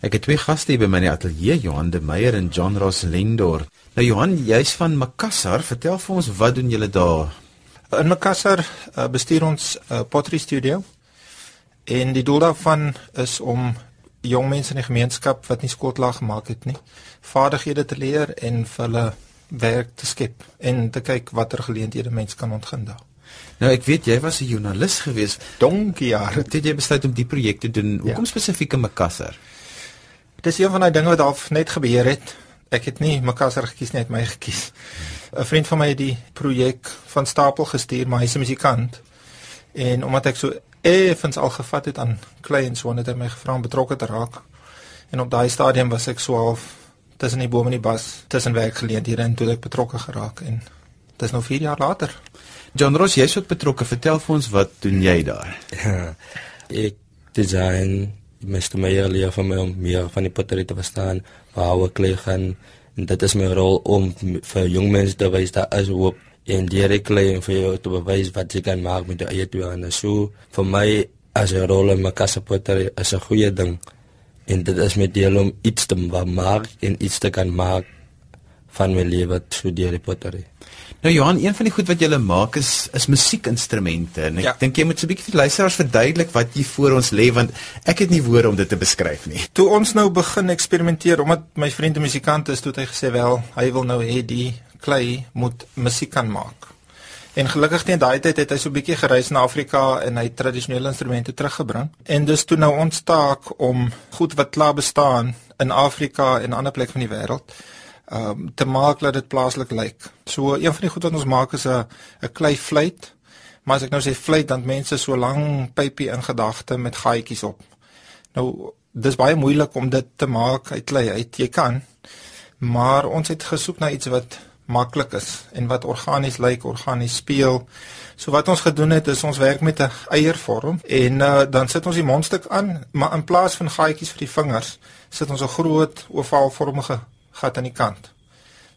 Ek het twee gaste by my ateljee, Johan de Meyer en John Ross Lendor. Nou Johan, jy's van Makassar. Vertel vir ons wat doen julle daar? In Makassar uh, bestuur ons 'n uh, pottery studio. En die doel daarvan is om jong mense in die gemeenskap wat nie skoolklaar gemaak het nie, vaardighede te leer en vir hulle werk te skep en te kyk watter geleenthede mense kan ontgin daar. Nou ek weet jy was 'n joernalis gewees. Donkie jare het jy besluit om die projek te doen. Hoekom ja. spesifiek in Makassar? Dit is een van daai dinge wat al net gebeur het. Ek het nie Makassar gekies nie, het my gekies. 'n Vriend van my het die projek van stapel gestuur, maar hy's 'n musikant. En omdat ek so effens al gevat het aan kleins, wou net hy my gevra om betrokke te raak. En op daai stadium was ek so half tussen die bome en die bas, tussen werkgeleenthede en toe ek betrokke geraak en dit is nou 4 jaar later. John Ross, jy's ook betrokke. Vertel vir ons wat doen jy daar? Ja, ek design meeste my hele lewe van my om meer van die pottery te verstaan, waar ek klei gaan en dit is my rol om vir jong mense te wys dat as hoop en deur ek klei en vir jou te bewys wat jy kan maak met jou eie twee hande. So vir my as 'n rol in my kasse pottery is 'n goeie ding en dit is met deel om iets te maak en iets te kan maak van my lewe toe deur die pottery. Nou Johan, een van die goed wat jy maak is is musiekinstrumente en ek ja. dink jy moet so 'n bietjie vir luisteraars verduidelik wat jy voor ons lê want ek het nie woorde om dit te beskryf nie. Toe ons nou begin eksperimenteer omdat my vriend 'n musikant is, toe het hy gesê wel, hy wil nou hê die klei moet musiek kan maak. En gelukkig teen daai tyd het hy so 'n bietjie gereis na Afrika en hy tradisionele instrumente teruggebring. En dis toe nou ons taak om goed wat klaar bestaan in Afrika en ander plekke van die wêreld um, te maak dat dit plaaslik lyk. So een van die goed wat ons maak is 'n 'n klei fluit. Maar as ek nou sê fluit dan mense so lank pypie in gedagte met gaatjies op. Nou dis baie moeilik om dit te maak uit klei uit. Jy kan. Maar ons het gesoek na iets wat maklik is en wat organies lyk, organies speel. So wat ons gedoen het is ons werk met 'n eiervorm en uh, dan sit ons die mondstuk aan, maar in plaas van gaatjies vir die vingers, sit ons 'n groot ovaalvormige gat aan die kant.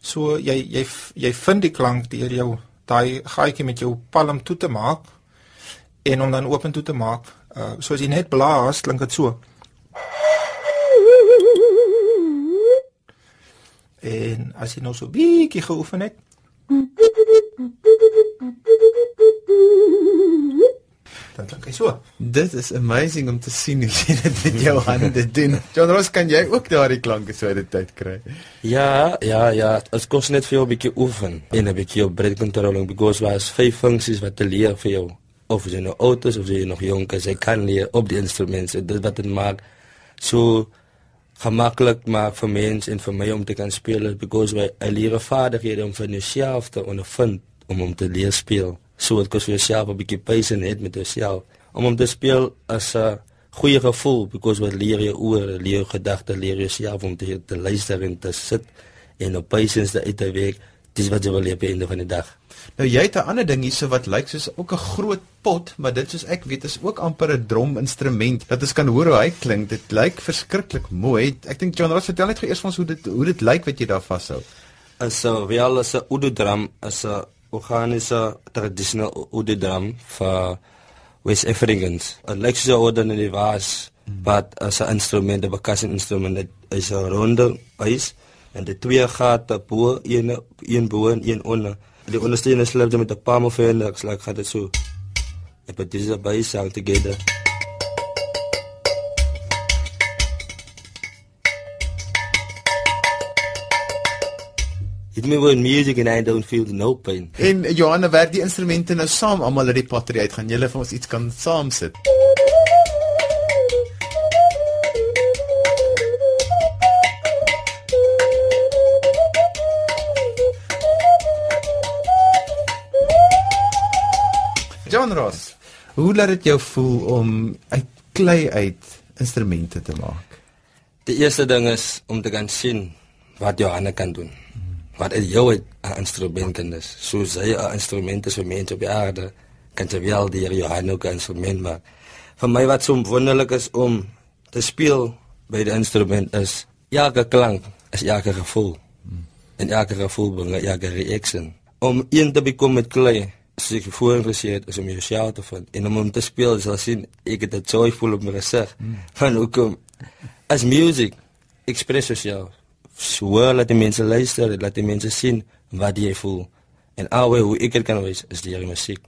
So jy jy jy vind die klank deur jou daai gaatjie met jou palm toe te maak en om dan oop en toe te maak. Uh so as jy net blaas, klink dit so. En as jy nou so bietjie geoefen het, dan klink hy so. Dit is amazing om te sien hoe jy dit met jou hande doen. John Ross, kan jy ook daardie klanke so uit die tyd kry? Ja, ja, ja, dit kos net vir jou 'n bietjie oefen en 'n bietjie op breath controlling because was vyf funksies wat te leer vir jou. Of jy nou oud is of jy nog jonk is, jy kan leer op die instrumente. Dit wat dit maak so gemaklik maak vir mense en vir my om te kan speel because 'n leer vaardighede om vir jouself te ondervind om om te leer speel so dit kos vir jouself 'n bietjie pace en het met jouself om om te speel as 'n goeie gevoel because wat leer jy oor leer jou gedagte leer jouself om te te luister en te sit en op patience te uit te werk. Dis wat jy wil leer einde van die dag. Nou jy het 'n ander ding hierso wat lyk soos ook 'n groot pot maar dit soos ek weet is ook amper 'n drum instrument dat ons kan hoor hoe hy klink. Dit lyk verskriklik mooi. Ek dink John Ross vertel net gou eers vir ons hoe dit hoe dit lyk wat jy daar vashou. So wel as 'n udu drum as 'n organiese tradisionele oude drum vir West Africans. Dit lyk soos 'n ordinary was, but as 'n instrument, 'n percussion instrument, dit is 'n ronde base en die twee gate bo, een een bo en een onder. Die ondersteuners sluit met 'n palm of hand, ek slag dit so. Ek put this base all together. Hit me with music and I don't feel no pain. En Johanna werk die instrumente nou saam almal uit die pottery uit. Gaan julle vir ons iets kan saam sit? John Ross, hoe laat dit jou voel om uit klei uit instrumente te maak? Die eerste ding is om te kan sien wat Johanna kan doen wat is jou 'n instrument en dis so sy 'n instrument is vir mense op die aarde kan jy wel die Johannes kan instrument maak. Vir my wat so wonderlik is om te speel by die instrument is elke klank is elke gevoel. En elke gevoel bring elke reaction. Om een te bekom met klei as ek voorgesit is om jouself te vind. En om om te speel sal sien ek het dit joyful op my gesig van hoekom? As music express yourself. So laat die mense luister, laat die mense sien wat jy voel. En alwe hoe ek kan wys is die musiek.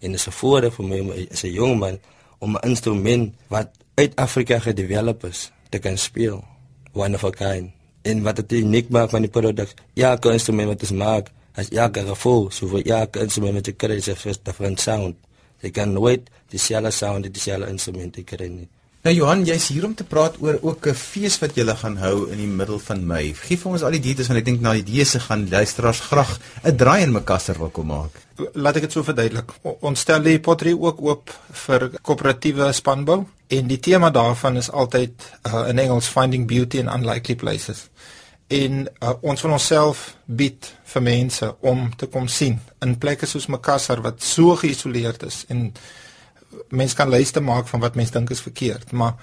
En dit is 'n voordeel vir my as 'n jong man om 'n instrument wat uit Afrika gedevelop is te kan speel. One of a kind. En wat dit uniek maak van die produk, ja, elke instrument wat ons maak, as elke gevoel, so vir elke instrument wat jy kry is 'n different sound. Jy kan nooit dieselfde sound in dieselfde instrument kry nie. Nou Johan, jy's hier om te praat oor ook 'n fees wat jy gaan hou in die middel van Mei. Gee vir ons al die details want ek dink na die idee se gaan luisteraars graag 'n draai in Makassar wil kom maak. Laat ek dit so verduidelik. Ons stel die pottery ook oop vir koöperatiewe spanbou en die tema daarvan is altyd uh, in Engels finding beauty in unlikely places. En uh, ons wil onsself bied vir mense om te kom sien in plekke soos Makassar wat so geïsoleerd is en mense kan lyste maak van wat mense dink is verkeerd, maar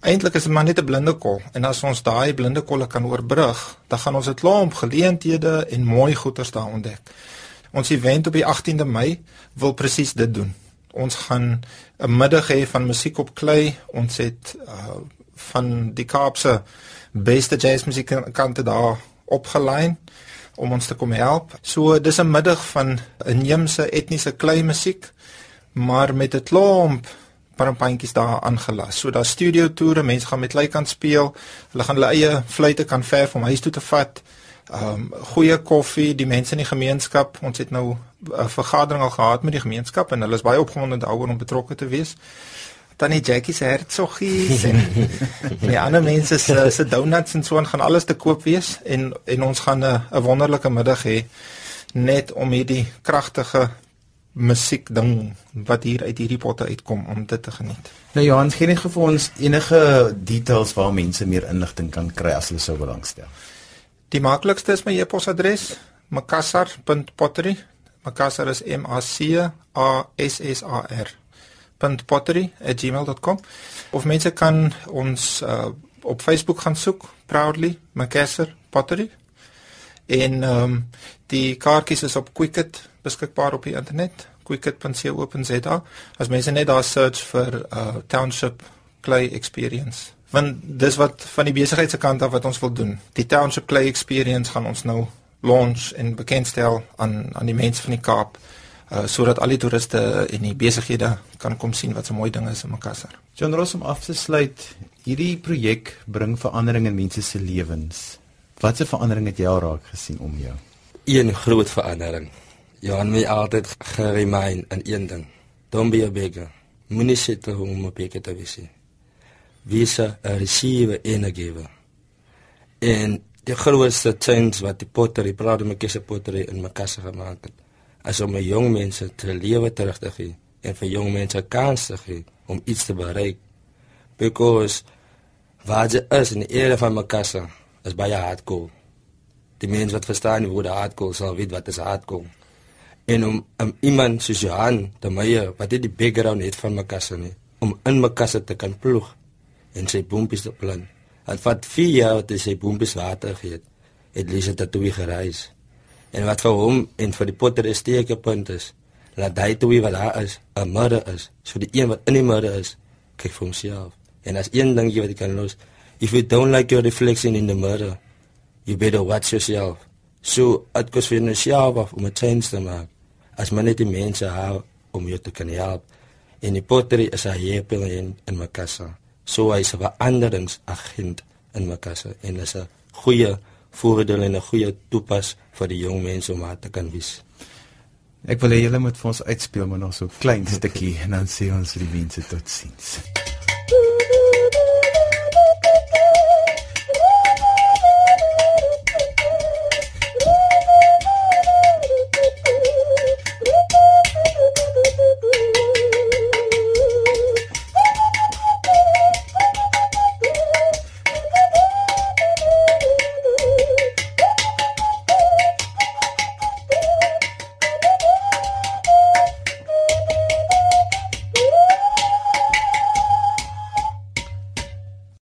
eintlik is dit maar net 'n blinde kol en as ons daai blinde kolle kan oorbrug, dan gaan ons 'n klomp geleenthede en mooi goeders daar ontdek. Ons event op die 18de Mei wil presies dit doen. Ons gaan 'n middag hê van musiek op klei. Ons het uh, van die Kaapse beste jazzmusiekkante daar opgelyn om ons te kom help. So dis 'n middag van inheemse etniese klei musiek maar met 'n klomp parampantjies daar aangelas. So daar studio toere, mense gaan met lei kan speel. Hulle gaan hulle eie fluitte kan verf om huis toe te vat. Um, goeie koffie, die mense in die gemeenskap. Ons het nou 'n vergadering al gehad met die gemeenskap en hulle is baie opgewonde daaroor om betrokke te wees. Tannie Jackie se hertsoggies en, en die ander mense se se donuts en so aan gaan alles te koop wees en en ons gaan 'n 'n wonderlike middag hê net om hierdie kragtige musiek ding wat hier uit hierdie potte uitkom om dit te geniet. Nou Johan, gee net vir ons enige details waar mense meer inligting kan kry as hulle sou belangstel. Die maklikste is my e-posadres makassar.pottery. Makassar is M A C A S S A R. .pottery@gmail.com of mense kan ons uh, op Facebook gaan soek proudly Makassar Pottery. En ehm um, die kaartjies is op Quicket beskikbaar op die internet quicket.co.za as mense net daar search vir uh township clay experience want dis wat van die besigheid se kant af wat ons wil doen die township clay experience gaan ons nou launch en bekendstel aan aan die mense van die Kaap uh sodat al die toeriste en die besighede kan kom sien wat so mooi dinge is in Makassar. John Ross om af te sluit, hierdie projek bring verandering in mense se lewens. Watse verandering het jy al raak gesien om jou? Een groot verandering. Johan my altyd geremind in een ding. Don't be a beggar. Moenie sit om op beggar te wees. Wees 'n receiver en 'n giver. En die grootste change wat die pottery, praat met kies pottery in Makassar gemaak het, is om jong mense te lewe terug te gee en vir jong mense kans te gee om iets te bereik. Because wat is in die era van Makassar is baie hardcore. Die mense wat verstaan hoe die hardcore sal weet wat is hardcore en om um, iemand soos Johan te Meyer wat dit die background het van Makassar nie om in Makassar te kan ploeg en sy boompies te plan. Het vat 4 jaar hy sy boompies water gee het. Het lees dit toe gereis. En wat vir hom en vir die potter is steeke punt is, laat hy toe wat daar is, 'n murder is. So die een wat in die murder is, kyk vir homself. En as een ding jy wat jy kan los, if you don't like your reflection in the murder, you better watch yourself. So, dit kos vir jouself om 'n change te maak as men net die mense hou om jou te kan help. En die pottery is 'n hepel in Makassar. So hy is 'n veranderingsagent in Makassar en is 'n goeie voordeel en 'n goeie toepas vir die jong mense om aan te kan wys. Ek wil hê julle moet vir ons uitspeel maar nog so klein stukkie en dan sê ons die mense totsiens.